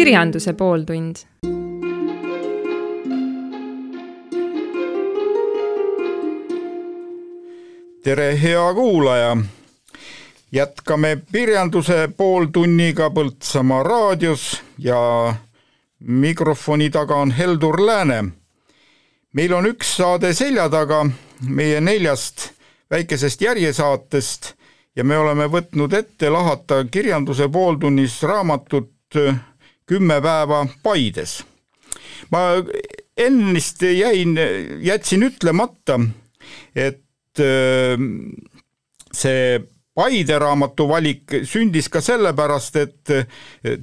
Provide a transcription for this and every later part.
kirjanduse pooltund. tere, hea kuulaja. jätkame kirjanduse pooltunniga Põltsamaa raadios ja mikrofoni taga on Heldur Lääne. meil on üks saade selja taga meie neljast väikesest järjesaatest ja me oleme võtnud ette lahata kirjanduse pooltunnis raamatut Kümme päeva Paides. ma ennist jäin, jätsin ütlemata, et äh, see Paide raamatu valik sündis ka sellepärast, et äh,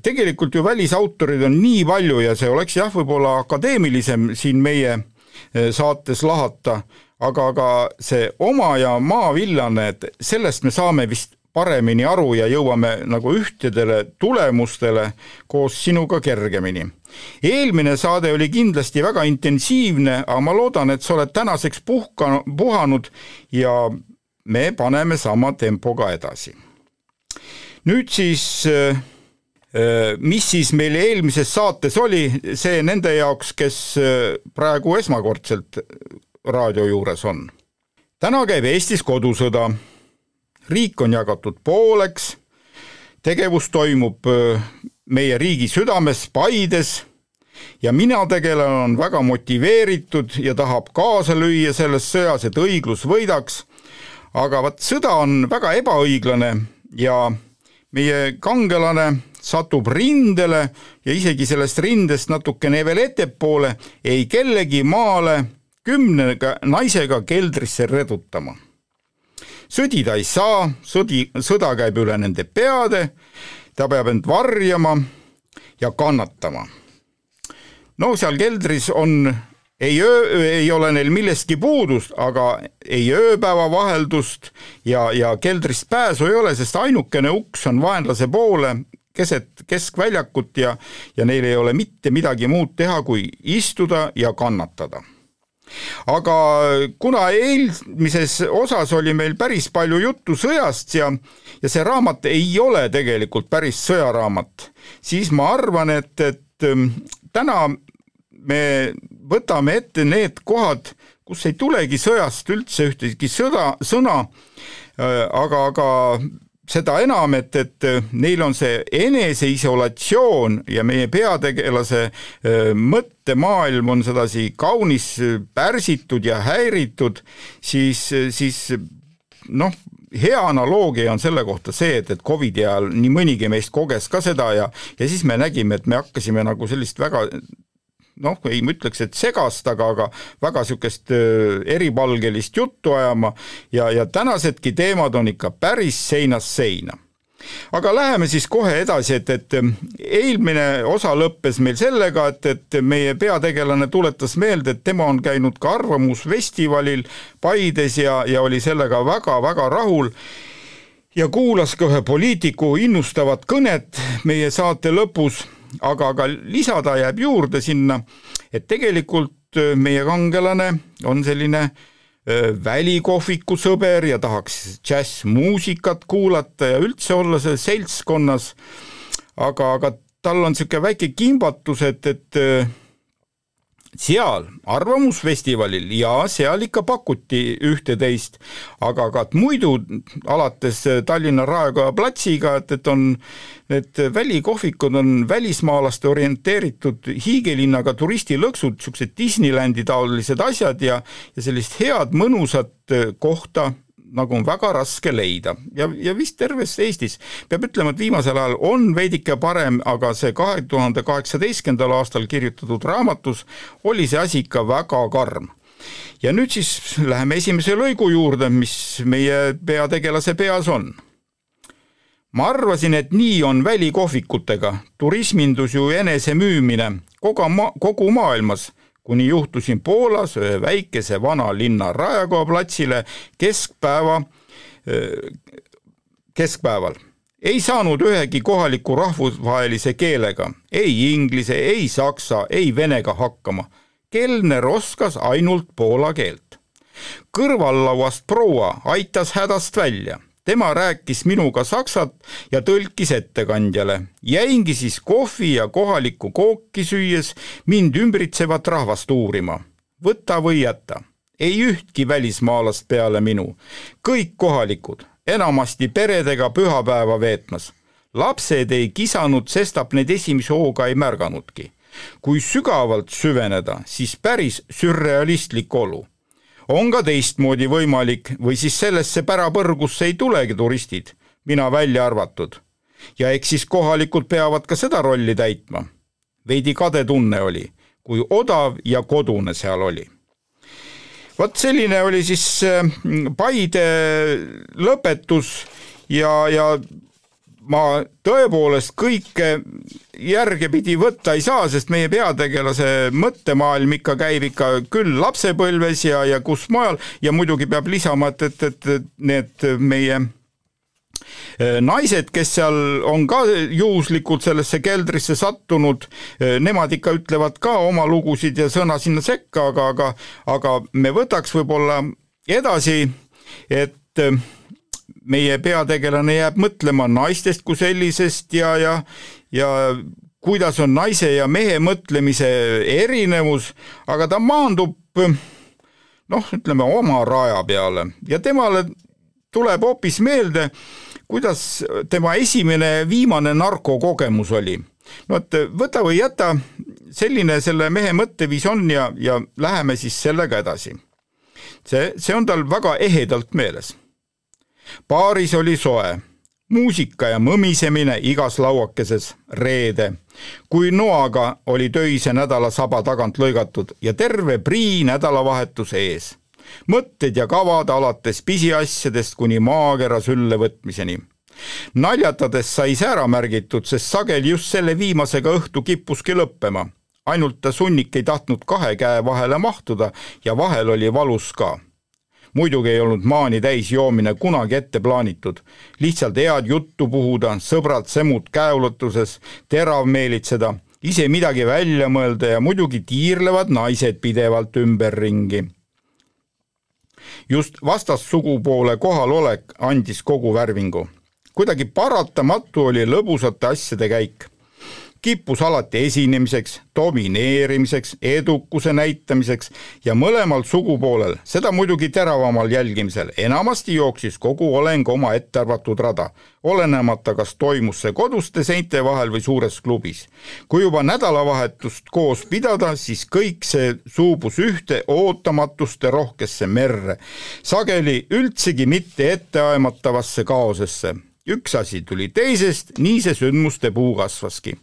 tegelikult ju välisautoreid on nii palju ja see oleks jah, võib-olla akadeemilisem siin meie äh, saates lahata, aga, aga see oma ja maavillane, et sellest me saame vist paremini aru ja jõuame nagu ühtedele tulemustele koos sinuga kergemini. eelmine saade oli kindlasti väga intensiivne, aga ma loodan, et sa oled tänaseks puhka, puhanud ja me paneme sama tempoga edasi. nüüd siis äh, mis siis meil eelmises saates oli, see nende jaoks, kes äh, praegu esmakordselt raadio juures on. täna käib Eestis kodusõda riik on jagatud pooleks, tegevus toimub meie riigi südames Paides. Ja mina tegelane on väga motiveeritud ja tahab kaasa lüüa selles sõjas, et õiglus võidaks, aga vot sõda on väga ebaõiglane ja meie kangelane satub rindele ja isegi sellest rindest natukene veel ettepoole ei kellegi maale kümne naisega keldrisse redutama sõdida ei saa, sõdi, sõda käib üle nende peade, ta peab end varjama ja kannatama. no seal keldris on, ei öö, ei ole neil millestki puudust, aga ei ööpäevavaheldust ja, ja keldrist pääsu ei ole, sest ainukene uks on vaenlase poole keset keskväljakut ja, ja neil ei ole mitte midagi muud teha, kui istuda ja kannatada aga kuna eelmises osas oli meil päris palju juttu sõjast ja, ja see raamat ei ole tegelikult päris sõjaraamat, siis ma arvan, et, et ähm, täna me võtame ette need kohad, kus ei tulegi sõjast üldse ühtegi sõda, sõna, äh, aga, aga seda enam, et, et äh, neil on see eneseisolatsioon ja meie peategelase äh, mõttemaailm on sedasi kaunis äh, pärsitud ja häiritud, siis, siis noh, hea analoogia on selle kohta see, et, et Covidi ajal nii mõnigi meist koges ka seda ja ja siis me nägime, et me hakkasime nagu sellist väga noh, ei ma ütleks, et segast, aga, aga väga niisugust eripalgelist juttu ajama ja, ja tänasedki teemad on ikka päris seinast seina. Aga läheme siis kohe edasi, et, et eelmine osa lõppes meil sellega, et, et meie peategelane tuletas meelde, et tema on käinud ka Arvamusfestivalil Paides ja, ja oli sellega väga-väga rahul ja kuulas ka ühe poliitiku innustavat kõnet meie saate lõpus aga, aga lisada jääb juurde sinna, et tegelikult äh, meie kangelane on selline äh, välikohviku sõber ja tahaks džässmuusikat kuulata ja üldse olla selles seltskonnas, aga, aga tal on niisugune väike kimbatus, et, et äh, seal Arvamusfestivalil ja seal ikka pakuti ühte-teist, aga ka muidu alates Tallinna Raekoja platsiga, et, et on need välikohvikud on välismaalaste orienteeritud hiigelinnaga turistilõksud, niisugused Disneylandi taolised asjad ja ja sellist head mõnusat kohta nagu on väga raske leida ja, ja vist terves Eestis. peab ütlema, et viimasel ajal on veidike parem, aga see kahe tuhande kaheksateistkümnendal aastal kirjutatud raamatus oli see asi ikka väga karm ja nüüd siis läheme esimese lõigu juurde, mis meie peategelase peas on. ma arvasin, et nii on välikohvikutega, turismindus ju enesemüümine kogu ma-, kogu maailmas kuni juhtusin Poolas ühe väikese vanalinna Raekoja platsile keskpäeva, keskpäeval. ei saanud ühegi kohaliku rahvusvahelise keelega, ei inglise, ei saksa, ei venega hakkama. kelner oskas ainult poola keelt. kõrvallauast proua aitas hädast välja tema rääkis minuga saksat ja tõlkis ettekandjale. jäingi siis kohvi ja kohalikku kooki süües mind ümbritsevat rahvast uurima. võta või jäta, ei ühtki välismaalast peale minu, kõik kohalikud, enamasti peredega pühapäeva veetmas. lapsed ei kisanud, sestap neid esimese hooga ei märganudki. kui sügavalt süveneda, siis päris sürrealistlik olu on ka teistmoodi võimalik või siis sellesse pärapõrgusse ei tulegi turistid, mina välja arvatud. ja eks siis kohalikud peavad ka seda rolli täitma. veidi kade tunne oli, kui odav ja kodune seal oli. vot selline oli siis äh, Paide lõpetus ja, ja ma tõepoolest kõike järgepidi võtta ei saa, sest meie peategelase mõttemaailm ikka käib ikka küll lapsepõlves ja, ja kus mujal. Ja muidugi peab lisama, et, et, et need meie eh, naised, kes seal on ka juhuslikult sellesse keldrisse sattunud, eh, nemad ikka ütlevad ka oma lugusid ja sõna sinna sekka, aga, aga, aga me võtaks võib-olla edasi, et eh, meie peategelane jääb mõtlema naistest kui sellisest ja, ja, ja kuidas on naise ja mehe mõtlemise erinevus, aga ta maandub noh, ütleme oma raja peale ja temale tuleb hoopis meelde, kuidas tema esimene viimane narkokogemus oli. no et võta või jäta, selline selle mehe mõtteviis on ja, ja läheme siis sellega edasi. see, see on tal väga ehedalt meeles baaris oli soe, muusika ja mõmisemine igas lauakeses reede, kui noaga oli töise nädala saba tagant lõigatud ja terve prii nädalavahetus ees. mõtted ja kavad alates pisiasjadest kuni maakera sülle võtmiseni naljatades sai see ära märgitud, sest sageli just selle viimasega õhtu kippuski lõppema. ainult ta sunnik ei tahtnud kahe käe vahele mahtuda ja vahel oli valus ka muidugi ei olnud maani täis joomine kunagi ette plaanitud. lihtsalt head juttu puhuda, sõbrad-semud käeulatuses, terav meelitseda, ise midagi välja mõelda ja muidugi tiirlevad naised pidevalt ümberringi. just vastassugupoole kohalolek andis kogu värvingu. kuidagi paratamatu oli lõbusate asjade käik kippus alati esinemiseks, domineerimiseks, edukuse näitamiseks ja mõlemal sugupoolel, seda muidugi teravamal jälgimisel, enamasti jooksis kogu oleng oma ettearvatud rada, olenemata, kas toimus see koduste seinte vahel või suures klubis. kui juba nädalavahetust koos pidada, siis kõik see suubus ühte ootamatuste rohkesse merre, sageli üldsegi mitte etteaimatavasse kaosesse. Üks asi tuli teisest, nii see sündmuste puu kasvaski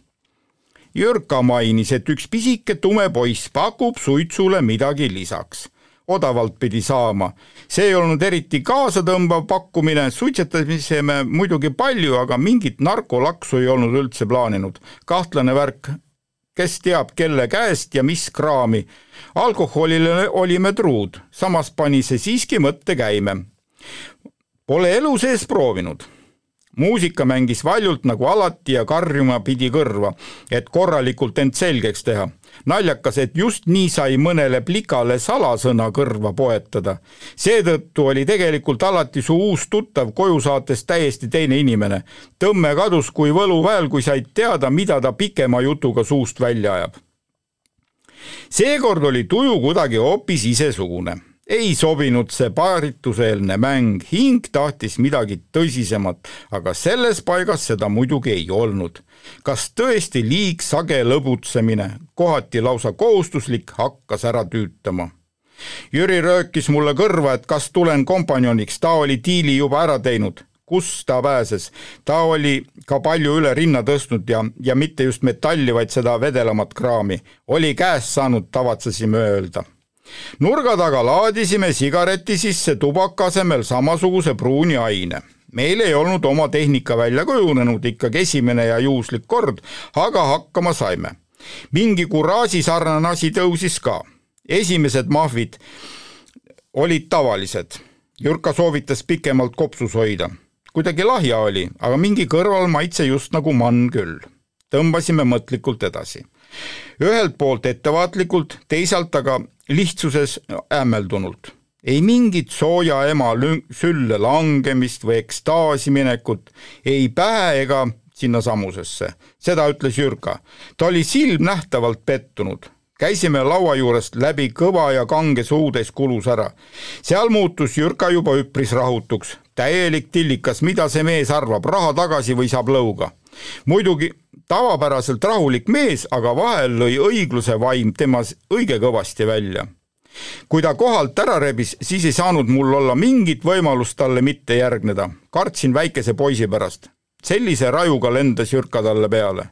Jürka mainis, et üks pisike tume poiss pakub suitsule midagi lisaks. odavalt pidi saama. see ei olnud eriti kaasatõmbav pakkumine, suitsetasime muidugi palju, aga mingit narkolaksu ei olnud üldse plaaninud. kahtlane värk, kes teab, kelle käest ja mis kraami. alkoholile olime truud, samas pani see siiski mõtte käime. Pole elu sees proovinud muusika mängis valjult nagu alati ja karjuma pidi kõrva, et korralikult end selgeks teha. naljakas, et just nii sai mõnele plikale salasõna kõrva poetada. seetõttu oli tegelikult alati su uus tuttav koju saates täiesti teine inimene. tõmme kadus kui võluväel, kui said teada, mida ta pikema jutuga suust välja ajab. seekord oli tuju kuidagi hoopis isesugune ei sobinud see paarituseelne mäng, hing tahtis midagi tõsisemat, aga selles paigas seda muidugi ei olnud. kas tõesti liig sage lõbutsemine, kohati lausa kohustuslik, hakkas ära tüütama? Jüri röökis mulle kõrva, et kas tulen kompanjoniks, ta oli diili juba ära teinud kus ta pääses. ta oli ka palju üle rinna tõstnud ja, ja mitte just metalli, vaid seda vedelamat kraami. oli käest saanud, tavatsesime öelda nurga taga laadisime sigareti sisse tubaka asemel samasuguse pruuni aine meil ei olnud oma tehnika välja kujunenud, ikkagi esimene ja juhuslik kord, aga hakkama saime. mingi kuraaži sarnane asi tõusis ka. esimesed mahvid olid tavalised. Jürka soovitas pikemalt kopsus hoida. kuidagi lahja oli, aga mingi kõrvalmaitse just nagu mann küll. tõmbasime mõtlikult edasi. ühelt poolt ettevaatlikult, teisalt aga lihtsuses hämmeldunult. ei mingit sooja ema sülle langemist või ekstaasi minekut, ei pähe ega sinnasamusesse. seda ütles Jürka. ta oli silmnähtavalt pettunud käisime laua juurest läbi kõva ja kange suudes kulus ära. seal muutus Jürka juba üpris rahutuks. täielik tillikas, mida see mees arvab, raha tagasi või saab lõuga. muidugi tavapäraselt rahulik mees, aga vahel lõi õigluse vaim temas õige kõvasti välja. kui ta kohalt ära rebis, siis ei saanud mul olla mingit võimalust talle mitte järgneda. kartsin väikese poisi pärast. sellise rajuga lendas Jürka talle peale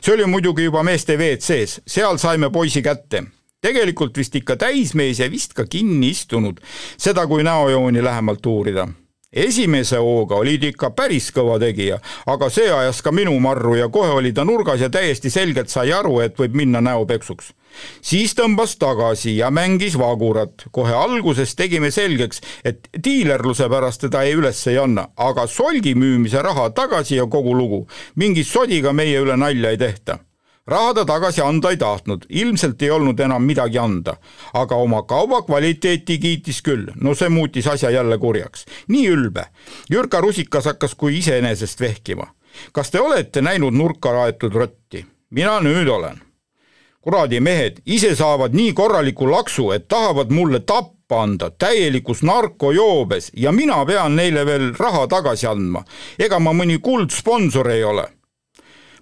see oli muidugi juba meeste WC-s, seal saime poisi kätte. tegelikult vist ikka täismees ja vist ka kinni istunud, seda kui näojooni lähemalt uurida esimese hooga oli ta ikka päris kõva tegija, aga see ajas ka minu marru ja kohe oli ta nurgas ja täiesti selgelt sai aru, et võib minna näopeksuks. siis tõmbas tagasi ja mängis vagurat. kohe alguses tegime selgeks, et diilerluse pärast teda ei üles ei anna, aga solgi müümise raha tagasi ja kogu lugu. mingi sodiga meie üle nalja ei tehta raha ta tagasi anda ei tahtnud, ilmselt ei olnud enam midagi anda. aga oma kauba kvaliteeti kiitis küll, no see muutis asja jälle kurjaks. nii ülbe. Jürka Rusikas hakkas kui iseenesest vehkima. kas te olete näinud nurka raetud rotti? mina nüüd olen. kuradi mehed, ise saavad nii korraliku laksu, et tahavad mulle tappa anda täielikus narkojoobes ja mina pean neile veel raha tagasi andma. ega ma mõni kuldsponsor ei ole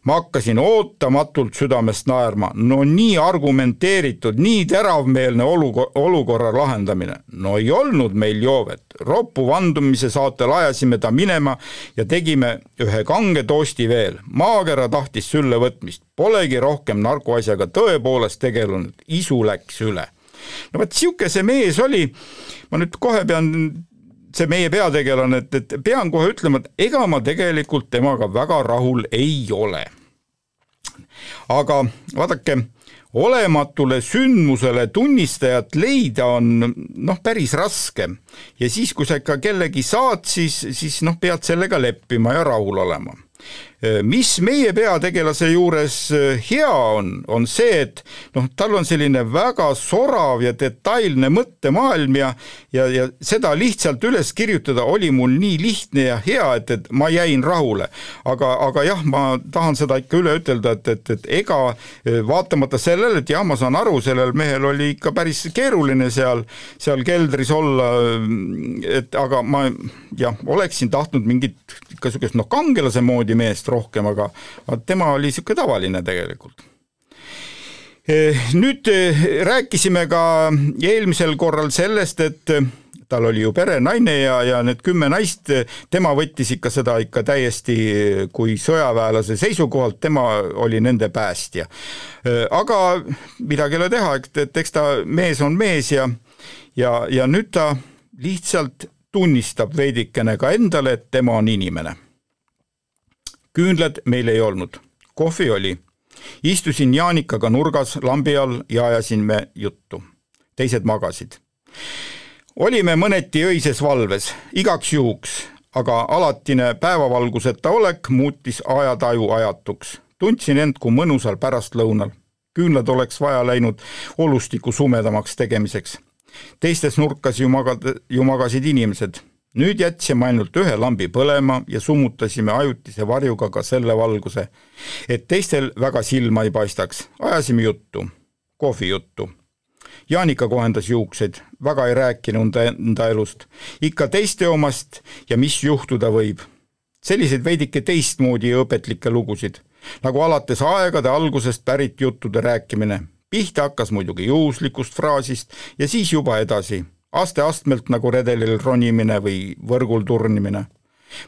ma hakkasin ootamatult südamest naerma, no nii argumenteeritud, nii teravmeelne olukorra, olukorra lahendamine. no ei olnud meil joovet, roppu vandumise saatel ajasime ta minema ja tegime ühe kange toosti veel. maakera tahtis sülle võtmist, polegi rohkem narkoasjaga tõepoolest tegelenud, isu läks üle. no vot, niisugune see mees oli, ma nüüd kohe pean see meie peategelane, et, et pean kohe ütlema, et ega ma tegelikult temaga väga rahul ei ole. aga vaadake, olematule sündmusele tunnistajat leida on noh, päris raske. ja siis, kui sa ikka kellegi saad, siis, siis noh, pead sellega leppima ja rahul olema mis meie peategelase juures äh, hea on, on see, et noh, tal on selline väga sorav ja detailne mõttemaailm ja ja, ja seda lihtsalt üles kirjutada oli mul nii lihtne ja hea, et, et ma jäin rahule. aga, aga jah, ma tahan seda ikka üle ütelda, et, et, et ega äh, vaatamata sellele, et jah, ma saan aru, sellel mehel oli ikka päris keeruline seal, seal keldris olla, et aga ma jah, oleksin tahtnud mingit ikka niisugust noh, kangelase moodi meest rohkem, aga tema oli niisugune tavaline tegelikult e, nüüd e, rääkisime ka eelmisel korral sellest, et tal oli ju pere, naine ja, ja need kümme naist, tema võttis ikka seda ikka täiesti kui sõjaväelase seisukohalt, tema oli nende päästja. Aga midagi ei ole teha, et, et eks ta mees on mees ja ja, ja nüüd ta lihtsalt tunnistab veidikene ka endale, et tema on inimene küünlad meil ei olnud, kohvi oli. istusin Jaanikaga nurgas lambi all ja ajasime juttu. teised magasid. olime mõneti öises valves, igaks juhuks, aga alatine päevavalguseta olek muutis ajataju ajatuks. tundsin end kui mõnusal pärastlõunal. küünlad oleks vaja läinud olustiku sumedamaks tegemiseks. teistes nurkas ju magad, ju magasid inimesed nüüd jätsime ainult ühe lambi põlema ja summutasime ajutise varjuga ka selle valguse, et teistel väga silma ei paistaks. ajasime juttu, kohvijuttu. Jaanika kohendas juukseid, väga ei rääkinud enda elust, ikka teiste omast ja mis juhtuda võib. selliseid veidike teistmoodi ja õpetlikke lugusid, nagu alates aegade algusest pärit juttude rääkimine. pihta hakkas muidugi juhuslikust fraasist ja siis juba edasi aste-astmelt nagu redelil ronimine või võrgul turnimine.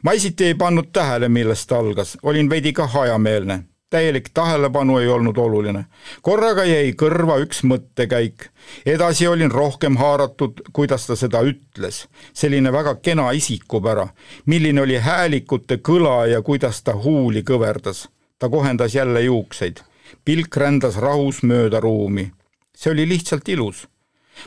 ma esiti ei pannud tähele, millest ta algas, olin veidi kah hajameelne. täielik tähelepanu ei olnud oluline. korraga jäi kõrva üks mõttekäik. edasi olin rohkem haaratud, kuidas ta seda ütles. selline väga kena isikupära. milline oli häälikute kõla ja kuidas ta huuli kõverdas. ta kohendas jälle juukseid. pilk rändas rahus mööda ruumi. see oli lihtsalt ilus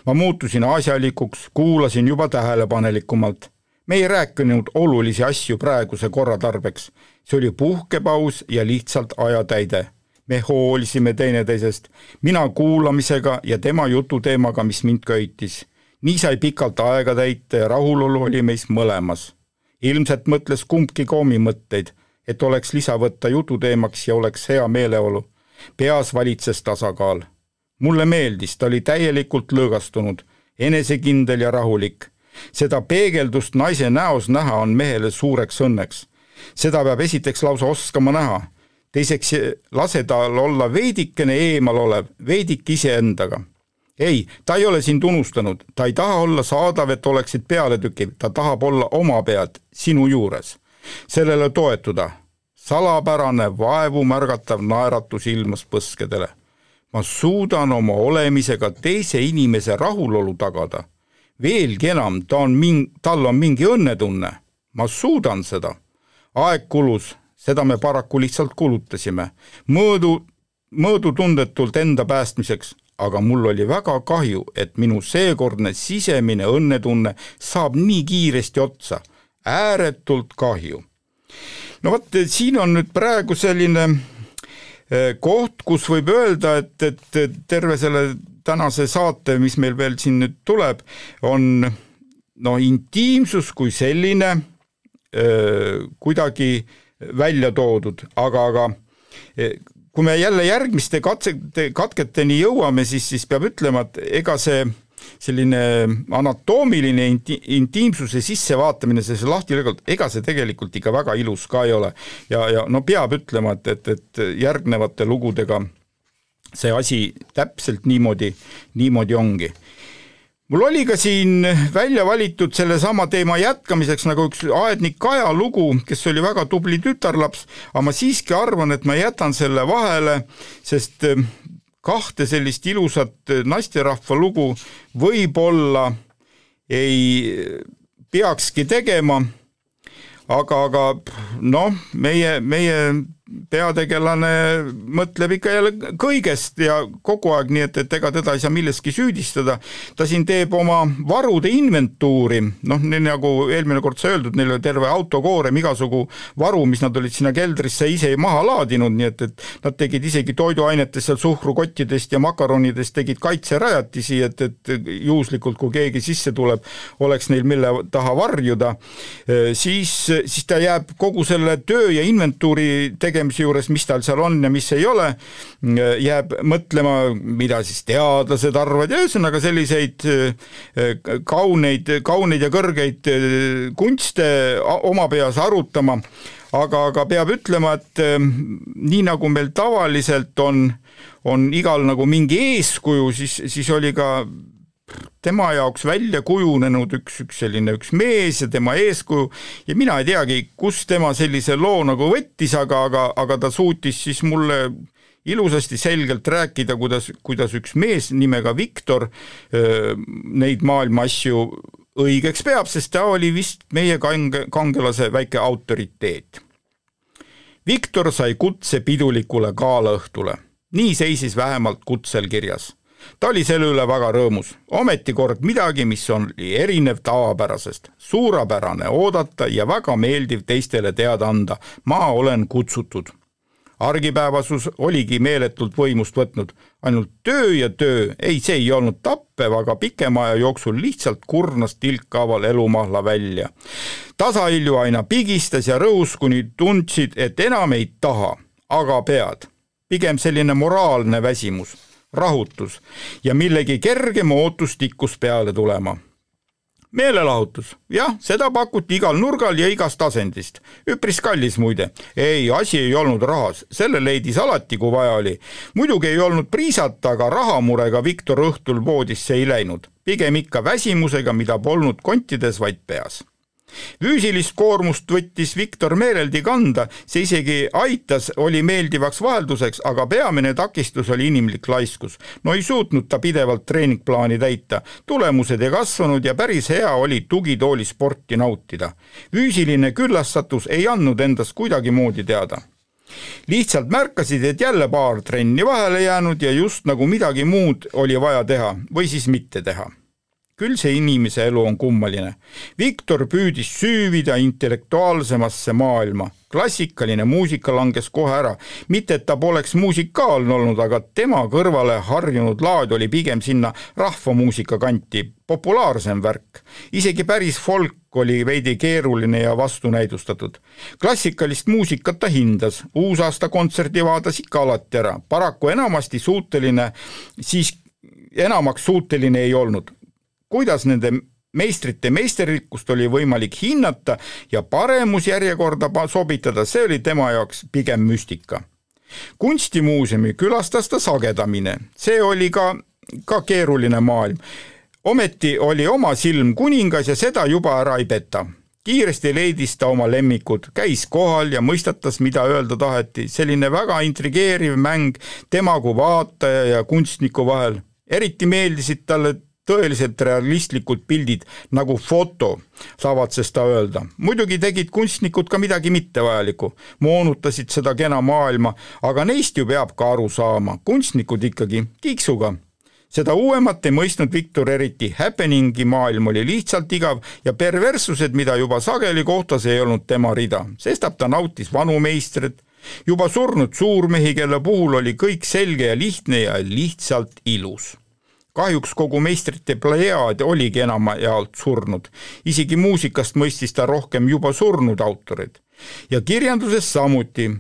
ma muutusin asjalikuks, kuulasin juba tähelepanelikumalt. me ei rääkinud olulisi asju praeguse korra tarbeks. see oli puhkepaus ja lihtsalt ajatäide. me hoolisime teineteisest, mina kuulamisega ja tema jututeemaga, mis mind köitis. nii sai pikalt aega täita ja rahulolu oli meis mõlemas. ilmselt mõtles kumbki koomi mõtteid, et oleks lisa võtta jututeemaks ja oleks hea meeleolu. peas valitses tasakaal. Mulle meeldis, ta oli täielikult lõõgastunud, enesekindel ja rahulik. seda peegeldust naise näos näha on mehele suureks õnneks. seda peab esiteks lausa oskama näha teiseks lase tal olla veidikene eemalolev, veidike iseendaga ei, ta ei ole sind unustanud, ta ei taha olla saadav, et oleksid pealetükiv, ta tahab olla oma pead sinu juures. sellele toetuda. salapärane vaevu märgatav naeratus ilmas põskedele. Ma suudan oma olemisega teise inimese rahulolu tagada. veelgi enam, ta on min-, tal on mingi õnnetunne. ma suudan seda. aeg kulus, seda me paraku lihtsalt kulutasime. mõõdu, mõõdutundetult enda päästmiseks aga mul oli väga kahju, et minu seekordne sisemine õnnetunne saab nii kiiresti otsa. ääretult kahju. no vot, siin on nüüd praegu selline koht, kus võib öelda, et, et terve selle tänase saate, mis meil veel siin nüüd tuleb, on no intiimsus kui selline eh, kuidagi välja toodud, aga, aga eh, kui me jälle järgmiste katsete, katketeni jõuame, siis, siis peab ütlema, et ega see selline anatoomiline inti-, intiimsuse sissevaatamine, see lahti lõigalt, ega see tegelikult ikka väga ilus ka ei ole. ja, ja no peab ütlema, et, et, et järgnevate lugudega see asi täpselt niimoodi, niimoodi ongi mul oli ka siin välja valitud sellesama teema jätkamiseks nagu üks aednik Kaja lugu, kes oli väga tubli tütarlaps, aga ma siiski arvan, et ma jätan selle vahele, sest eh, kahte sellist ilusat naisterahva lugu võib-olla ei peakski tegema, aga, aga noh, meie, meie peategelane mõtleb ikka jälle kõigest ja kogu aeg, nii et, et ega teda ei saa milleski süüdistada. ta siin teeb oma varude inventuuri, noh, nii nagu eelmine kord sai öeldud, neil oli terve autokoorem igasugu varu, mis nad olid sinna keldrisse ise maha laadinud, nii et, et nad tegid isegi toiduainetest seal suhkrukottidest ja makaronidest tegid kaitserajatisi, et, et juhuslikult, kui keegi sisse tuleb, oleks neil mille taha varjuda, siis, siis ta jääb kogu selle töö ja inventuuri tegemisega tegemise juures, mis tal seal on ja mis ei ole, jääb mõtlema, mida siis teadlased arvavad ja ühesõnaga selliseid eh, kauneid, kauneid ja kõrgeid eh, kunste oma peas arutama, aga, aga peab ütlema, et eh, nii nagu meil tavaliselt on, on igal nagu mingi eeskuju, siis, siis oli ka tema jaoks välja kujunenud üks, üks selline üks mees ja tema eeskuju. Ja mina ei teagi, kust tema sellise loo nagu võttis, aga, aga, aga ta suutis siis mulle ilusasti selgelt rääkida, kuidas, kuidas üks mees nimega Viktor neid maailma asju õigeks peab, sest ta oli vist meie kange, kangelase väike autoriteet. Viktor sai kutse pidulikule galaõhtule, nii seisis vähemalt kutsel kirjas ta oli selle üle väga rõõmus, ometi kord midagi, mis oli erinev tavapärasest, suurepärane oodata ja väga meeldiv teistele teada anda, ma olen kutsutud. argipäevasus oligi meeletult võimust võtnud, ainult töö ja töö, ei, see ei olnud tappev, aga pikema aja jooksul lihtsalt kurnas tilkhaaval elumahla välja. tasahilju aina pigistas ja rõhus, kuni tundsid, et enam ei taha, aga pead. pigem selline moraalne väsimus rahutus ja millegi kergema ootus tikkus peale tulema. meelelahutus, jah, seda pakuti igal nurgal ja igast asendist. üpris kallis muide. ei, asi ei olnud rahas, selle leidis alati, kui vaja oli. muidugi ei olnud priisata, aga rahamurega Viktor õhtul voodisse ei läinud. pigem ikka väsimusega, mida polnud kontides, vaid peas füüsilist koormust võttis Viktor meeleldi kanda, see isegi aitas, oli meeldivaks vahelduseks, aga peamine takistus oli inimlik laiskus. no ei suutnud ta pidevalt treeningplaani täita, tulemused ei kasvanud ja päris hea oli tugitooli sporti nautida. füüsiline küllastatus ei andnud endast kuidagimoodi teada lihtsalt märkasid, et jälle paar trenni vahele jäänud ja just nagu midagi muud oli vaja teha või siis mitte teha küll see inimese elu on kummaline. Viktor püüdis süüvida intellektuaalsemasse maailma. klassikaline muusika langes kohe ära. mitte, et ta poleks musikaalne olnud, aga tema kõrvale harjunud laad oli pigem sinna rahvamuusika kanti, populaarsem värk. isegi päris folk oli veidi keeruline ja vastunäidustatud. klassikalist muusikat ta hindas, uusaasta kontserdi vaadas ikka alati ära, paraku enamasti suuteline siis enamaks suuteline ei olnud kuidas nende meistrite meisterlikkust oli võimalik hinnata ja paremusjärjekorda sobitada, see oli tema jaoks pigem müstika. kunstimuuseumi külastas ta sagedamini, see oli ka, ka keeruline maailm. ometi oli oma silm kuningas ja seda juba ära ei peta kiiresti leidis ta oma lemmikud, käis kohal ja mõistatas, mida öelda taheti, selline väga intrigeeriv mäng tema kui vaataja ja kunstniku vahel. eriti meeldisid talle tõeliselt realistlikud pildid nagu foto, saavad ta öelda. muidugi tegid kunstnikud ka midagi mittevajalikku, moonutasid seda kena maailma, aga neist ju peab ka aru saama, kunstnikud ikkagi kiiksuga. Seda uuemat ei mõistnud Viktor eriti, happening'i maailm oli lihtsalt igav ja perverssused, mida juba sageli kohtas, ei olnud tema rida, sestap ta nautis vanu meistreid, juba surnud suurmehi, kelle puhul oli kõik selge ja lihtne ja lihtsalt ilus kahjuks kogu meistrite plejaad oligi enamjaolt surnud, isegi muusikast mõistis ta rohkem juba surnud autorid. ja kirjanduses samuti.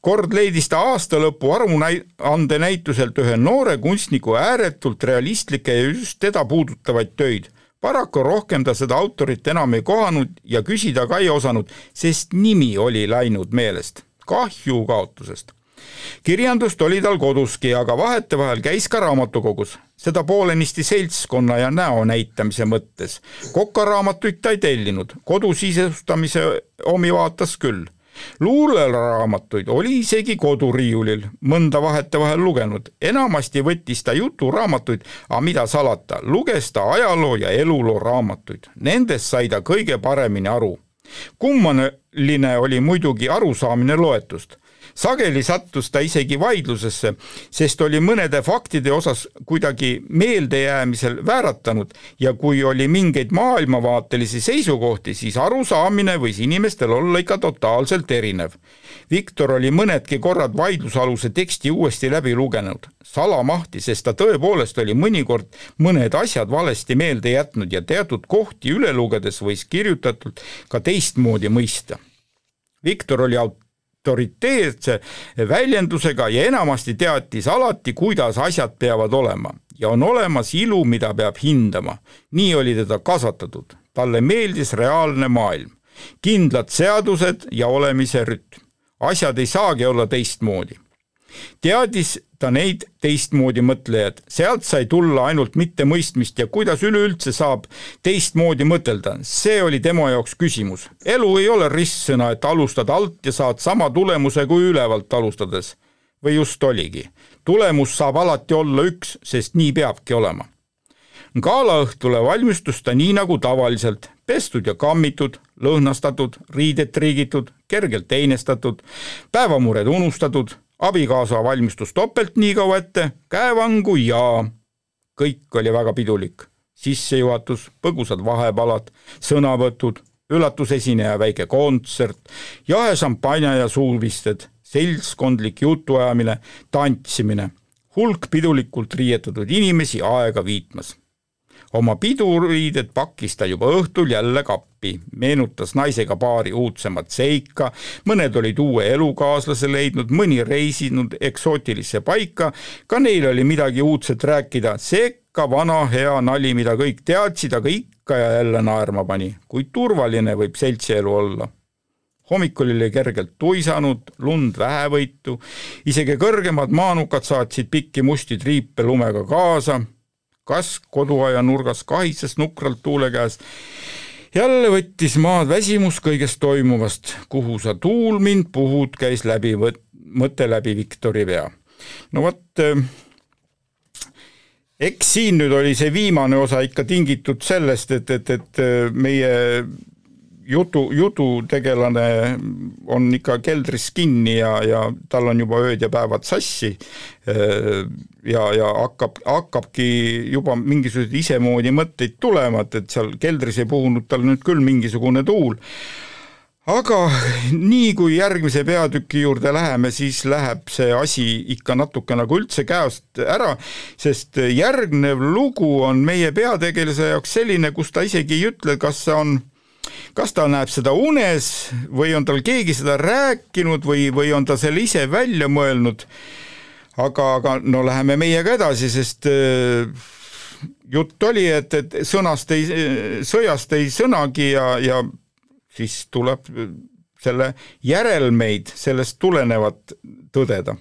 kord leidis ta aastalõpu aruande näituselt ühe noore kunstniku ääretult realistlikke ja just teda puudutavaid töid paraku rohkem ta seda autorit enam ei kohanud ja küsida ka ei osanud, sest nimi oli läinud meelest. kahju kaotusest kirjandust oli tal koduski, aga vahetevahel käis ka raamatukogus, seda poolenisti seltskonna ja näo näitamise mõttes. kokaraamatuid ta ei tellinud, kodusisestamise omi vaatas küll. Luuleraamatuid oli isegi koduriiulil, mõnda vahetevahel lugenud, enamasti võttis ta juturaamatuid, aga mida salata, luges ta ajaloo ja eluloo raamatuid, nendest sai ta kõige paremini aru. kummaline oli muidugi arusaamine loetust sageli sattus ta isegi vaidlusesse, sest oli mõnede faktide osas kuidagi meeldejäämisel vääratanud ja kui oli mingeid maailmavaatelisi seisukohti, siis arusaamine võis inimestel olla ikka totaalselt erinev. Viktor oli mõnedki korrad vaidlusaluse teksti uuesti läbi lugenud, salamahti, sest ta tõepoolest oli mõnikord mõned asjad valesti meelde jätnud ja teatud kohti üle lugedes võis kirjutatult ka teistmoodi mõista. Viktor oli aut-, autoriteetse väljendusega ja enamasti teatis alati, kuidas asjad peavad olema ja on olemas ilu, mida peab hindama. nii oli teda kasvatatud, talle meeldis reaalne maailm, kindlad seadused ja olemise rütm. asjad ei saagi olla teistmoodi teadis ta neid teistmoodi mõtlejaid, sealt sai tulla ainult mittemõistmist ja kuidas üleüldse saab teistmoodi mõtelda, see oli tema jaoks küsimus. elu ei ole ristsõna, et alustad alt ja saad sama tulemuse kui ülevalt alustades. või just oligi. tulemus saab alati olla üks, sest nii peabki olema. galaõhtule valmistus ta nii nagu tavaliselt, pestud ja kammitud, lõhnastatud, riided triigitud, kergelt einestatud, päevamured unustatud abikaasa valmistus topelt nii kaua ette, käevangu ja kõik oli väga pidulik. sissejuhatus, põgusad vahepalad, sõnavõtud, üllatusesineja väike kontsert, jahe šampanja ja suuvisted, seltskondlik jutuajamine, tantsimine, hulk pidulikult riietatud inimesi aega viitmas oma piduriided pakkis ta juba õhtul jälle kappi, meenutas naisega paari uudsemat seika, mõned olid uue elukaaslase leidnud, mõni reisinud eksootilisse paika, ka neil oli midagi uudset rääkida, sekka vana hea nali, mida kõik teadsid, aga ikka ja jälle naerma pani, kui turvaline võib seltsielu olla? Hommikul oli kergelt tuisanud, lund vähevõitu, isegi kõrgemad maanukad saatsid pikki musti triipe lumega kaasa kask koduaia nurgas kahises nukralt tuule käes. jälle võttis maad väsimus kõigest toimuvast, kuhu sa tuul mind puhud, käis läbi mõte läbi Viktori pea. no vot, eh, eks siin nüüd oli see viimane osa ikka tingitud sellest, et, et, et eh, meie jutu, jututegelane on ikka keldris kinni ja, ja tal on juba ööd ja päevad sassi. Ja, ja hakkab, hakkabki juba mingisuguseid isemoodi mõtteid tulema, et, et seal keldris ei puhunud tal nüüd küll mingisugune tuul. Aga nii kui järgmise peatüki juurde läheme, siis läheb see asi ikka natuke nagu üldse käest ära, sest järgnev lugu on meie peategelase jaoks selline, kus ta isegi ei ütle, kas see on kas ta näeb seda unes või on tal keegi seda rääkinud või, või on ta selle ise välja mõelnud. aga, aga no läheme meiega edasi, sest äh, jutt oli, et, et sõnast ei, sõjast ei sõnagi ja, ja siis tuleb selle järelmeid sellest tulenevat tõdeda.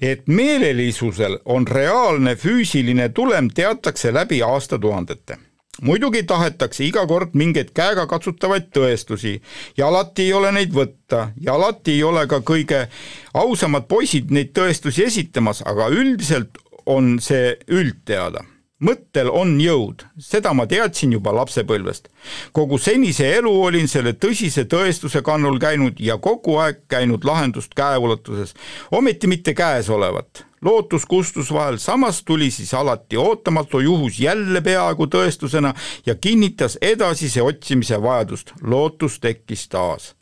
et meelelisusel on reaalne füüsiline tulem, teatakse läbi aastatuhandete muidugi tahetakse iga kord mingeid käegakatsutavaid tõestusi. Ja alati ei ole neid võtta. Ja alati ei ole ka kõige ausamad poisid neid tõestusi esitamas, aga üldiselt on see üldteada mõttel on jõud, seda ma teadsin juba lapsepõlvest. kogu senise elu olin selle tõsise tõestuse kannul käinud ja kogu aeg käinud lahendust käeulatuses, ometi mitte käesolevat. lootus kustus vahel, samas tuli siis alati ootamatu juhus jälle peaaegu tõestusena ja kinnitas edasise otsimise vajadust, lootus tekkis taas.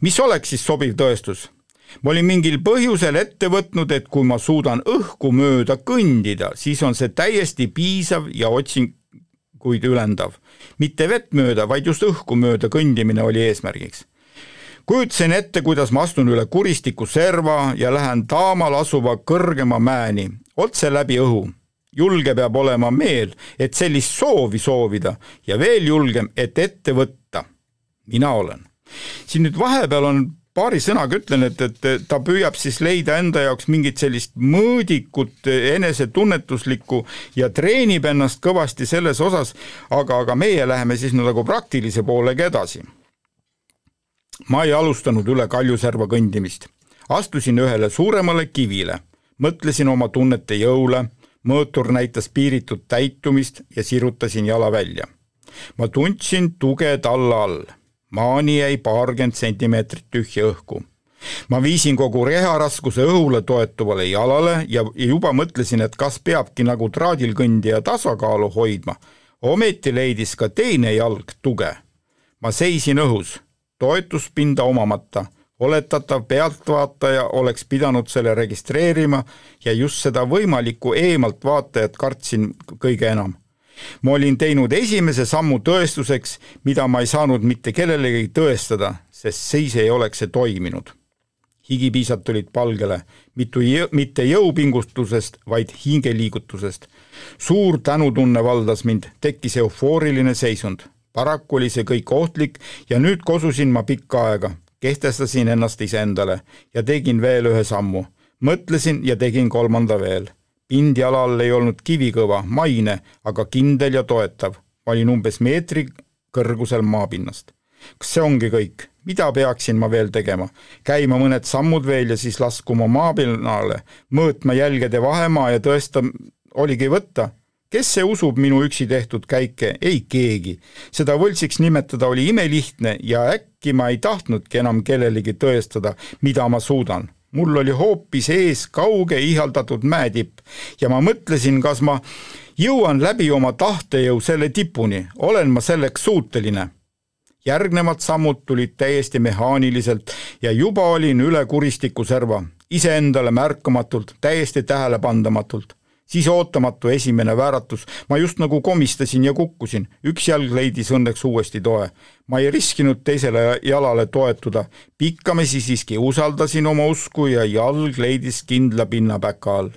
mis oleks siis sobiv tõestus? Ma olin mingil põhjusel ette võtnud, et kui ma suudan õhku mööda kõndida, siis on see täiesti piisav ja otsinguid ülendav. mitte vett mööda, vaid just õhku mööda kõndimine oli eesmärgiks. kujutasin ette, kuidas ma astun üle kuristiku serva ja lähen taamal asuva kõrgema mäeni, otse läbi õhu julge peab olema meel, et sellist soovi soovida ja veel julgem, et ette võtta. mina olen. siin nüüd vahepeal on paari sõnaga ütlen, et, et ta püüab siis leida enda jaoks mingit sellist mõõdikut, enesetunnetuslikku ja treenib ennast kõvasti selles osas, aga, aga meie läheme siis nagu praktilise poolega edasi. ma ei alustanud üle Kaljuserva kõndimist. astusin ühele suuremale kivile, mõtlesin oma tunnete jõule, mõõtur näitas piiritut täitumist ja sirutasin jala välja. ma tundsin tuge talla all maani jäi paarkümmend sentimeetrit tühja õhku. ma viisin kogu reharaskuse õhule toetuvale jalale ja juba mõtlesin, et kas peabki nagu traadil kõndija tasakaalu hoidma. ometi leidis ka teine jalg tuge. ma seisin õhus, toetuspinda omamata oletatav pealtvaataja oleks pidanud selle registreerima ja just seda võimalikku eemalt vaatajat kartsin kõige enam ma olin teinud esimese sammu tõestuseks, mida ma ei saanud mitte kellelegi tõestada, sest siis ei oleks see toiminud. higipiisad tulid palgele, mitu mitte jõupingutusest, vaid hingeliigutusest. suur tänutunne valdas mind, tekkis eufooriline seisund. paraku oli see kõik ohtlik ja nüüd kosusin ma pikka aega, kehtestasin ennast iseendale ja tegin veel ühe sammu. mõtlesin ja tegin kolmanda veel pindjala all ei olnud kivikõva, maine, aga kindel ja toetav. ma olin umbes meetri kõrgusel maapinnast. kas see ongi kõik? mida peaksin ma veel tegema? käima mõned sammud veel ja siis laskuma maapinnale, mõõtma jälgede vahemaa ja tõesta, oligi võtta kes see usub minu üksi tehtud käike, ei keegi. seda võltsiks nimetada oli imelihtne ja äkki ma ei tahtnudki enam kellelegi tõestada, mida ma suudan mul oli hoopis ees kauge ihaldatud mäetipp ja ma mõtlesin, kas ma jõuan läbi oma tahtejõu selle tipuni, olen ma selleks suuteline. järgnevad sammud tulid täiesti mehaaniliselt ja juba olin üle kuristiku serva, iseendale märkamatult, täiesti tähelepandamatult siis ootamatu esimene vääratus, ma just nagu komistasin ja kukkusin, üks jalg leidis õnneks uuesti toe. ma ei riskinud teisele jalale toetuda, pikkamisi siiski usaldasin oma usku ja jalg leidis kindla pinna päka all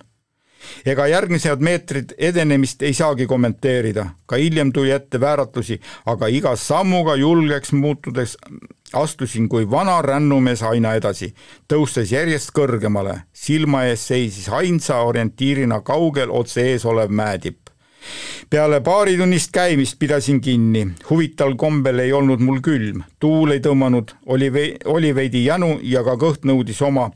ega järgmised meetrid edenemist ei saagi kommenteerida, ka hiljem tuli ette vääratusi, aga iga sammuga julgeks muutudes astusin kui vana rännumees aina edasi, tõustes järjest kõrgemale, silma ees seisis ainsa orientiirina kaugel otse ees olev mäetipp. peale paaritunnist käimist pidasin kinni, huvitaval kombel ei olnud mul külm, tuul ei tõmmanud, oli vei-, oli veidi jänu ja ka kõht nõudis oma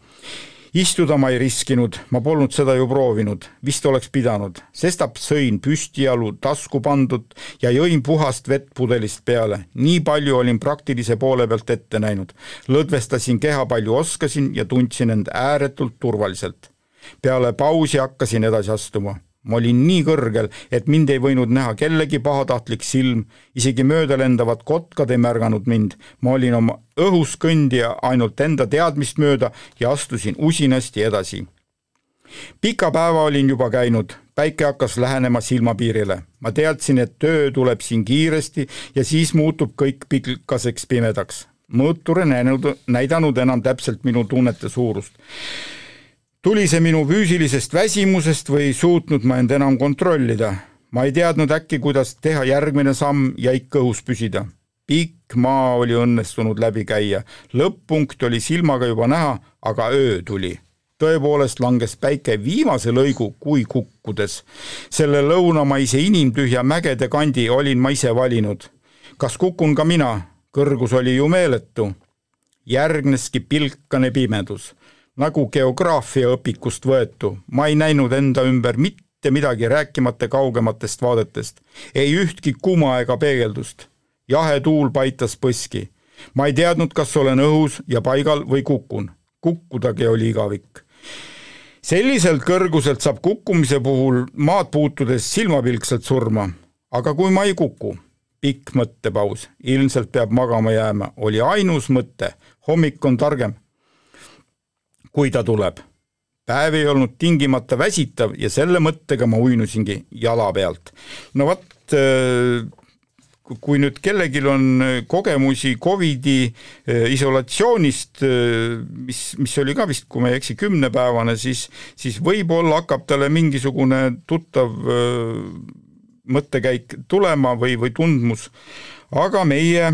istuda ma ei riskinud, ma polnud seda ju proovinud, vist oleks pidanud, sestap sõin püstijalu tasku pandud ja jõin puhast vett pudelist peale. nii palju olin praktilise poole pealt ette näinud. lõdvestasin keha palju oskasin ja tundsin end ääretult turvaliselt. peale pausi hakkasin edasi astuma ma olin nii kõrgel, et mind ei võinud näha kellegi pahatahtlik silm, isegi möödalendavat kotkad ei märganud mind. ma olin oma õhus kõndija ainult enda teadmist mööda ja astusin usinasti edasi. pika päeva olin juba käinud, päike hakkas lähenema silmapiirile. ma teadsin, et töö tuleb siin kiiresti ja siis muutub kõik pikaseks pimedaks. mõõtur ei näinud, näidanud enam täpselt minu tunnete suurust tuli see minu füüsilisest väsimusest või ei suutnud ma end enam kontrollida. ma ei teadnud äkki, kuidas teha järgmine samm ja ikka õhus püsida. pikk maa oli õnnestunud läbi käia, lõpp-punkt oli silmaga juba näha, aga öö tuli tõepoolest langes päike viimase lõigu kui kukkudes. selle lõunamaise inimtühja mägede kandi olin ma ise valinud. kas kukun ka mina? kõrgus oli ju meeletu. järgneski pilkane pimedus nagu geograafiaõpikust võetu, ma ei näinud enda ümber mitte midagi, rääkimata kaugematest vaadetest. ei ühtki kuma ega peegeldust. jahe tuul paitas põski. ma ei teadnud, kas olen õhus ja paigal või kukun. kukkudagi oli igavik. selliselt kõrguselt saab kukkumise puhul maad puutudes silmapilkselt surma. aga kui ma ei kuku, pikk mõttepaus, ilmselt peab magama jääma, oli ainus mõte, hommik on targem kui ta tuleb. päev ei olnud tingimata väsitav ja selle mõttega ma uinusingi jala pealt. no vot, äh, kui nüüd kellelgi on kogemusi Covidi äh, isolatsioonist, äh, mis, mis oli ka vist, kui ma ei eksi, kümnepäevane, siis, siis võib-olla hakkab talle mingisugune tuttav mõttekäik tulema või, või tundmus, aga meie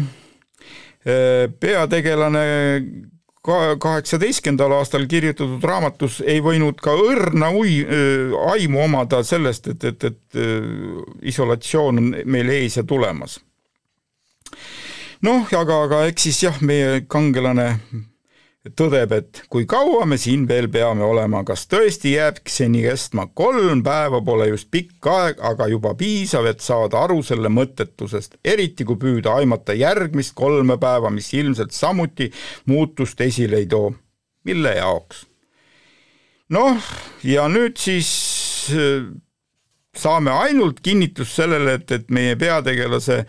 peategelane kaheksateistkümnendal aastal kirjutatud raamatus ei võinud ka õrna ui-, aimu omada sellest, et, et, et isolatsioon on meil ees ja tulemas. noh, aga, aga eks siis jah, meie kangelane tõdeb, et kui kaua me siin veel peame olema, kas tõesti jääbki see nii kestma, kolm päeva pole just pikk aeg, aga juba piisav, et saada aru selle mõttetusest, eriti kui püüda aimata järgmist kolme päeva, mis ilmselt samuti muutust esile ei too. mille jaoks? noh, ja nüüd siis äh, saame ainult kinnitust sellele, et, et meie peategelase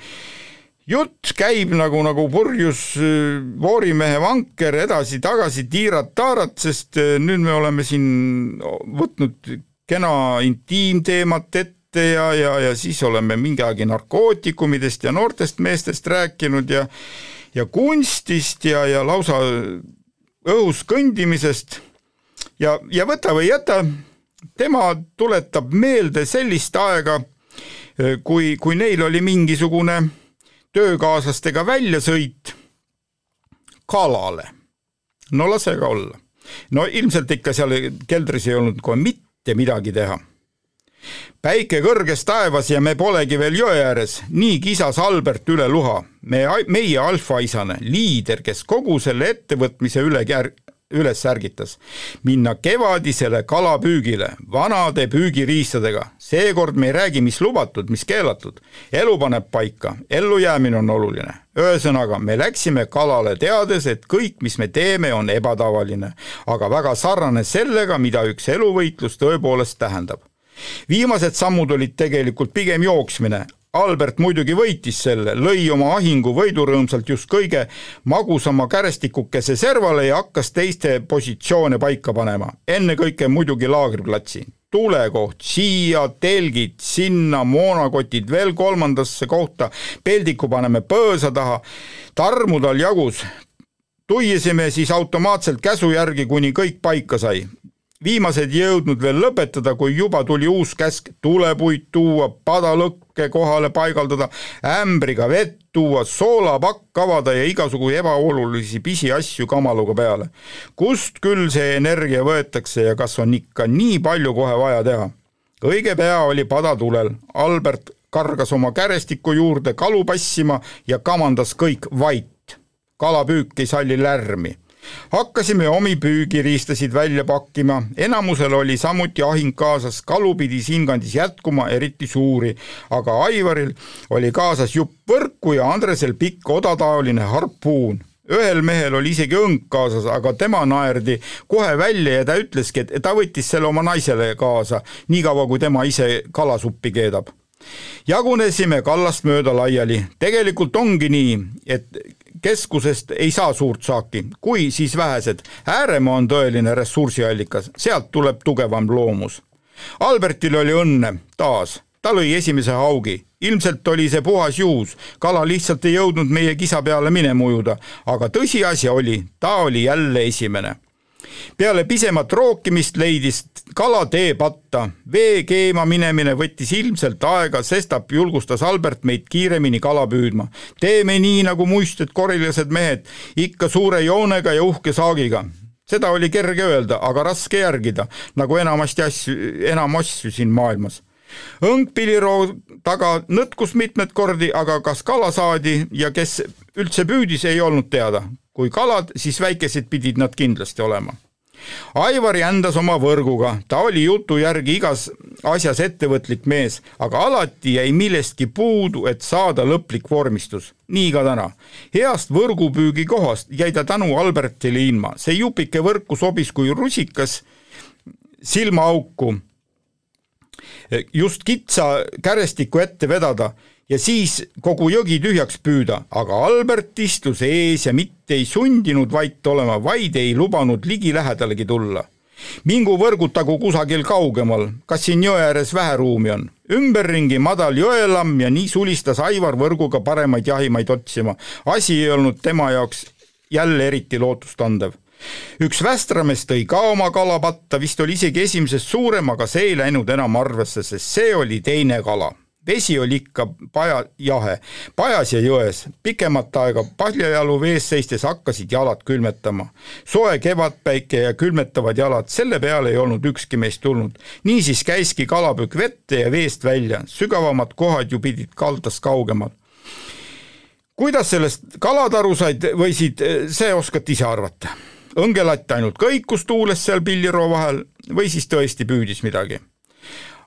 jutt käib nagu, nagu purjus äh, voorimehe vanker edasi-tagasi, tiirat-taarat, sest äh, nüüd me oleme siin võtnud kena intiimteemat ette ja, ja, ja siis oleme mingi aeg narkootikumidest ja noortest meestest rääkinud ja ja kunstist ja, ja lausa õhus kõndimisest. Ja, ja võta või jäta, tema tuletab meelde sellist aega, äh, kui, kui neil oli mingisugune töökaaslastega väljasõit kalale. no lase ka olla. no ilmselt ikka seal keldris ei olnud kohe mitte midagi teha. päike kõrges taevas ja me polegi veel jõe ääres, nii kisas Albert üle luha, me, meie alfaisane, liider, kes kogu selle ettevõtmise üle kär-, üles ärgitas. minna kevadisele kalapüügile vanade püügiriistadega. seekord me ei räägi, mis lubatud, mis keelatud. elu paneb paika, ellujäämine on oluline. ühesõnaga, me läksime kalale teades, et kõik, mis me teeme, on ebatavaline, aga väga sarnane sellega, mida üks eluvõitlus tõepoolest tähendab viimased sammud olid tegelikult pigem jooksmine, Albert muidugi võitis selle, lõi oma ahingu võidurõõmsalt just kõige magusama kärestikukese servale ja hakkas teiste positsioone paika panema, ennekõike muidugi laagriplatsi. tulekoht siia, telgid sinna, moonakotid veel kolmandasse kohta, peldiku paneme põõsa taha, tarmu tal jagus, tuiesime siis automaatselt käsu järgi, kuni kõik paika sai viimased jõudnud veel lõpetada, kui juba tuli uus käsk tulepuid tuua, padalõkke kohale paigaldada, ämbriga vett tuua, soolapakk avada ja igasugu ebaolulisi pisiasju kamaluga peale. kust küll see energia võetakse ja kas on ikka nii palju kohe vaja teha? õige pea oli pada tulel, Albert kargas oma kärestiku juurde kalu passima ja kamandas kõik vait. kalapüük ei salli lärmi hakkasime omi püügiriistasid välja pakkima, enamusel oli samuti ahing kaasas, kalu pidi siinkandis jätkuma, eriti suuri, aga Aivaril oli kaasas jupp võrku ja Andresel pikk odataoline harpuun. Ühel mehel oli isegi õng kaasas, aga tema naerdi kohe välja ja ta ütleski, et ta võttis selle oma naisele kaasa, niikaua kui tema ise kalasuppi keedab. jagunesime kallast mööda laiali, tegelikult ongi nii, et keskusest ei saa suurt saaki, kui siis vähesed. ääremaa on tõeline ressursiallikas, sealt tuleb tugevam loomus. Albertil oli õnne taas, ta lõi esimese haugi, ilmselt oli see puhas juhus, kala lihtsalt ei jõudnud meie kisa peale minema ujuda, aga tõsiasi oli, ta oli jälle esimene peale pisemat rookimist leidis kala tee patta. vee keema minemine võttis ilmselt aega, sestap julgustas Albert meid kiiremini kala püüdma. teeme nii nagu muistsed korilased mehed, ikka suure joonega ja uhke saagiga seda oli kerge öelda, aga raske järgida, nagu enamasti asju, enam asju siin maailmas. õngpilliroo taga nõtkus mitmeid kordi, aga kas kala saadi ja kes üldse püüdis, ei olnud teada. Kui kalad, siis väikesed pidid nad kindlasti olema Aivar jändas oma võrguga, ta oli jutu järgi igas asjas ettevõtlik mees, aga alati jäi millestki puudu, et saada lõplik vormistus. nii ka täna. heast võrgupüügikohast jäi ta tänu Albertile ilma, see jupike võrku sobis kui rusikas silmaauku just kitsa kärestiku ette vedada ja siis kogu jõgi tühjaks püüda, aga Albert istus ees ja mitte ei sundinud vait olema, vaid ei lubanud ligilähedalegi tulla. mingu võrgutagu kusagil kaugemal, kas siin jõe ääres vähe ruumi on. ümberringi madal jõelamm ja nii sulistas Aivar võrguga paremaid jahimaid otsima. asi ei olnud tema jaoks jälle eriti lootustandev üks västramees tõi ka oma kalapatta, vist oli isegi esimesest suurem, aga see ei läinud enam arvesse, sest see oli teine kala vesi oli ikka paja, jahe, pajas ja jões, pikemat aega paljajalu vees seistes hakkasid jalad külmetama. soe kevadpäike ja külmetavad jalad, selle peale ei olnud ükski meist tulnud. niisiis käiski kalapüük vette ja veest välja, sügavamad kohad ju pidid kaldast kaugemal. kuidas sellest kalad aru said, võisid, see oskate ise arvata. õngelatt ainult kõikus tuules seal pilliroo vahel või siis tõesti püüdis midagi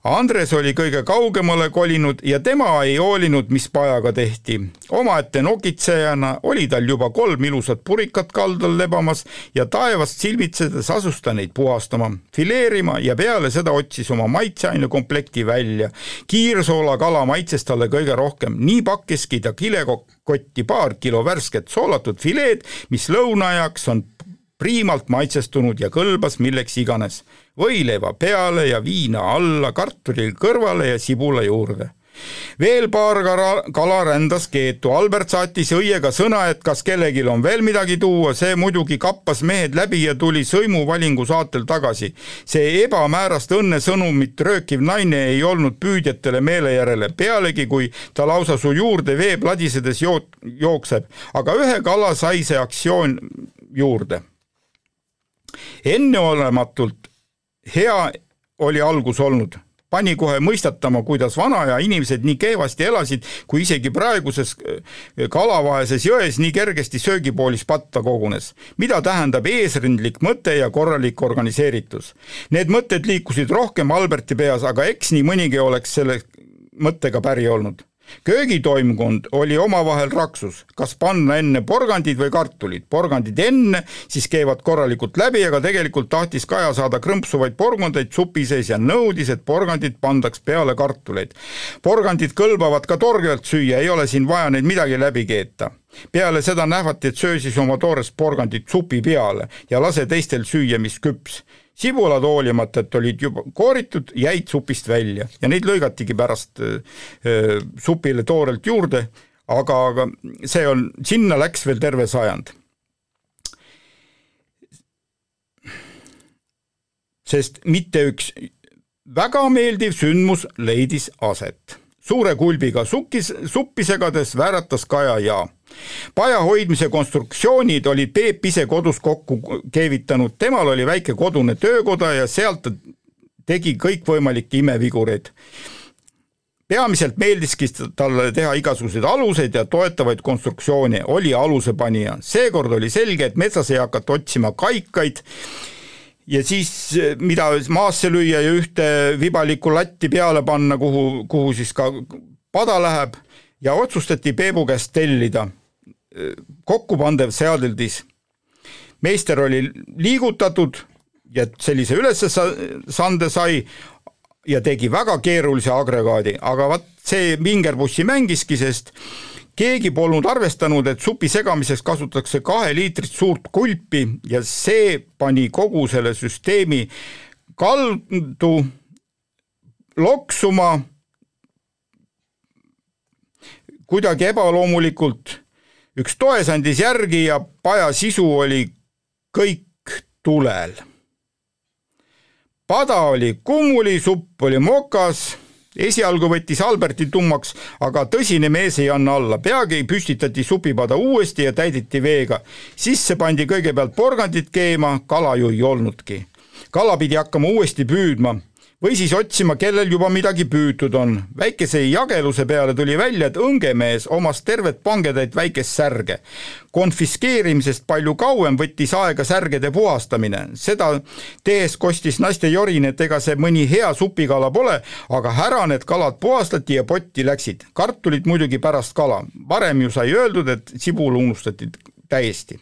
Andres oli kõige kaugemale kolinud ja tema ei hoolinud, mis pajaga tehti. omaette nokitsejana oli tal juba kolm ilusat purikat kaldal lebamas ja taevast silmitsedes asus ta neid puhastama, fileerima ja peale seda otsis oma maitseainekomplekti välja. kiirsoola kala maitses talle kõige rohkem, nii pakkiski ta kilekotti paar kilo värsket soolatud fileed, mis lõunaajaks on priimalt maitsestunud ja kõlbas milleks iganes. Võileiva peale ja viina alla, kartuli kõrvale ja sibula juurde. veel paar kala, kala rändas keetu, Albert saatis õiega sõna, et kas kellelgi on veel midagi tuua, see muidugi kappas mehed läbi ja tuli sõimuvalingu saatel tagasi. see ebamäärast õnnesõnumit röökiv naine ei olnud püüdjatele meele järele, pealegi kui ta lausa su juurde vee pladisedes joot-, jookseb, aga ühe kala sai see aktsioon juurde enneolematult hea oli algus olnud, pani kohe mõistatama, kuidas vanaja inimesed nii kehvasti elasid, kui isegi praeguses äh, kalavaheses jões nii kergesti söögipoolis patta kogunes. mida tähendab eesrindlik mõte ja korralik organiseeritus? Need mõtted liikusid rohkem Alberti peas, aga eks nii mõnigi oleks selle mõttega päri olnud köögitoimkond oli omavahel raksus, kas panna enne porgandid või kartulid, porgandid enne, siis käivad korralikult läbi, aga tegelikult tahtis Kaja saada krõmpsuvaid porgandeid supi sees ja nõudis, et porgandid pandaks peale kartuleid. porgandid kõlbavad ka torgelt süüa, ei ole siin vaja neid midagi läbi keeta. Peale seda nähvati, et söö siis oma toorest porgandit supi peale ja lase teistel süüa, mis küps sibulad hoolimata, et olid juba kooritud, jäid supist välja ja neid lõigatigi pärast äh, äh, supile toorelt juurde, aga, aga see on, sinna läks veel terve sajand. sest mitte üks väga meeldiv sündmus leidis aset. suure kulbiga sukkis, suppi segades vääratas Kaja ja paja hoidmise konstruktsioonid oli Peep ise kodus kokku keevitanud, temal oli väike kodune töökoda ja sealt ta tegi kõikvõimalikke imevigureid. peamiselt meeldiski talle teha igasuguseid aluseid ja toetavaid konstruktsioone, oli alusepanija. seekord oli selge, et metsas ei hakata otsima kaikaid ja siis mida maasse lüüa ja ühte vibalikku latti peale panna, kuhu, kuhu siis ka pada läheb ja otsustati Peebu käest tellida kokkupandev seadeldis. meister oli liigutatud ja sellise ülesande sai, ja tegi väga keerulise agregaadi, aga vot see vingerpussi mängiski, sest keegi polnud arvestanud, et supi segamiseks kasutatakse kahe liitrit suurt kulpi ja see pani kogu selle süsteemi kaldu loksuma kuidagi ebaloomulikult. Üks toes andis järgi ja paja sisu oli kõik tulel pada oli kummuli, supp oli mokas, esialgu võttis Alberti tummaks, aga tõsine mees ei anna alla, peagi püstitati supipada uuesti ja täideti veega. sisse pandi kõigepealt porgandit keema, kala ju ei olnudki. kala pidi hakkama uuesti püüdma või siis otsima, kellel juba midagi püütud on. väikese jageluse peale tuli välja, et õngemees omas tervet pangetäit väikest särge. konfiskeerimisest palju kauem võttis aega särgede puhastamine, seda tehes kostis naiste jorin, et ega see mõni hea supikala pole, aga ära need kalad puhastati ja potti läksid. kartulid muidugi pärast kala, varem ju sai öeldud, et sibul unustati täiesti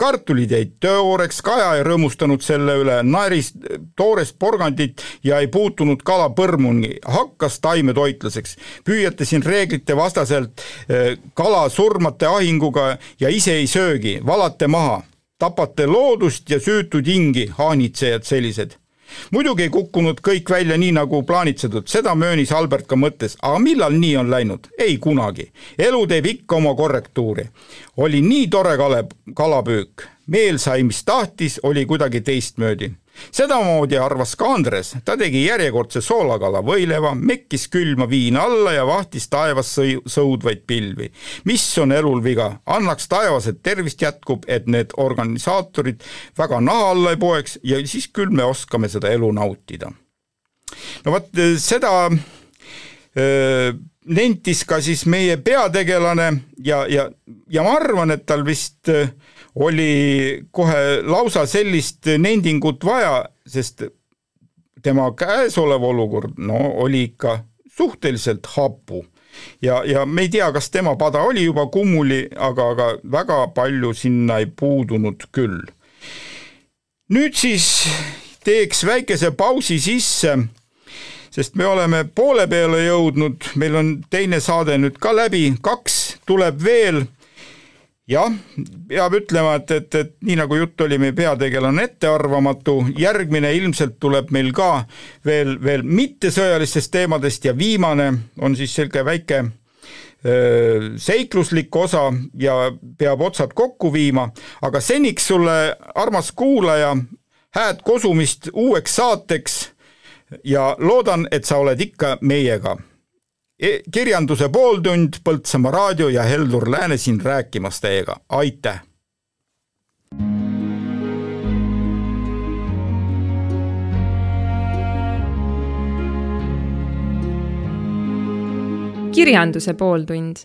kartulid jäid tooreks, Kaja ei rõõmustanud selle üle, naeris toorest porgandit ja ei puutunud kala põrmuni, hakkas taimetoitlaseks. püüate siin reeglite vastaselt eh, kala surmate ahinguga ja ise ei söögi, valate maha, tapate loodust ja süütud hingi, haanitsejad sellised muidugi ei kukkunud kõik välja nii, nagu plaanitsetud, seda möönis Albert ka mõttes, aga millal nii on läinud? ei kunagi. elu teeb ikka oma korrektuuri. oli nii tore kale, kalapüük, meel sai, mis tahtis, oli kuidagi teistmoodi sedamoodi arvas ka Andres, ta tegi järjekordse soolakala võileiva, mekkis külma viina alla ja vahtis taevas sõi-, sõudvaid pilvi. mis on elul viga, annaks taevas, et tervist jätkub, et need organisaatorid väga naha alla ei poeks ja siis küll me oskame seda elu nautida. no vot seda öö, nentis ka siis meie peategelane ja, ja, ja ma arvan, et tal vist öö, oli kohe lausa sellist nendingut vaja, sest tema käesolev olukord, no oli ikka suhteliselt hapu. ja, ja me ei tea, kas tema pada oli juba kummuli, aga, aga väga palju sinna ei puudunud küll. nüüd siis teeks väikese pausi sisse, sest me oleme poole peale jõudnud, meil on teine saade nüüd ka läbi, kaks tuleb veel jah, peab ütlema, et, et, et nii nagu jutt oli, meie peategelane ettearvamatu, järgmine ilmselt tuleb meil ka veel, veel mittesõjalistest teemadest ja viimane on siis selline väike öö, seikluslik osa ja peab otsad kokku viima, aga seniks sulle, armas kuulaja, hääd kosumist uueks saateks ja loodan, et sa oled ikka meiega kirjanduse pooltund, Põltsamaa raadio ja Heldur Lääne siin rääkimas teiega, aitäh! kirjanduse pooltund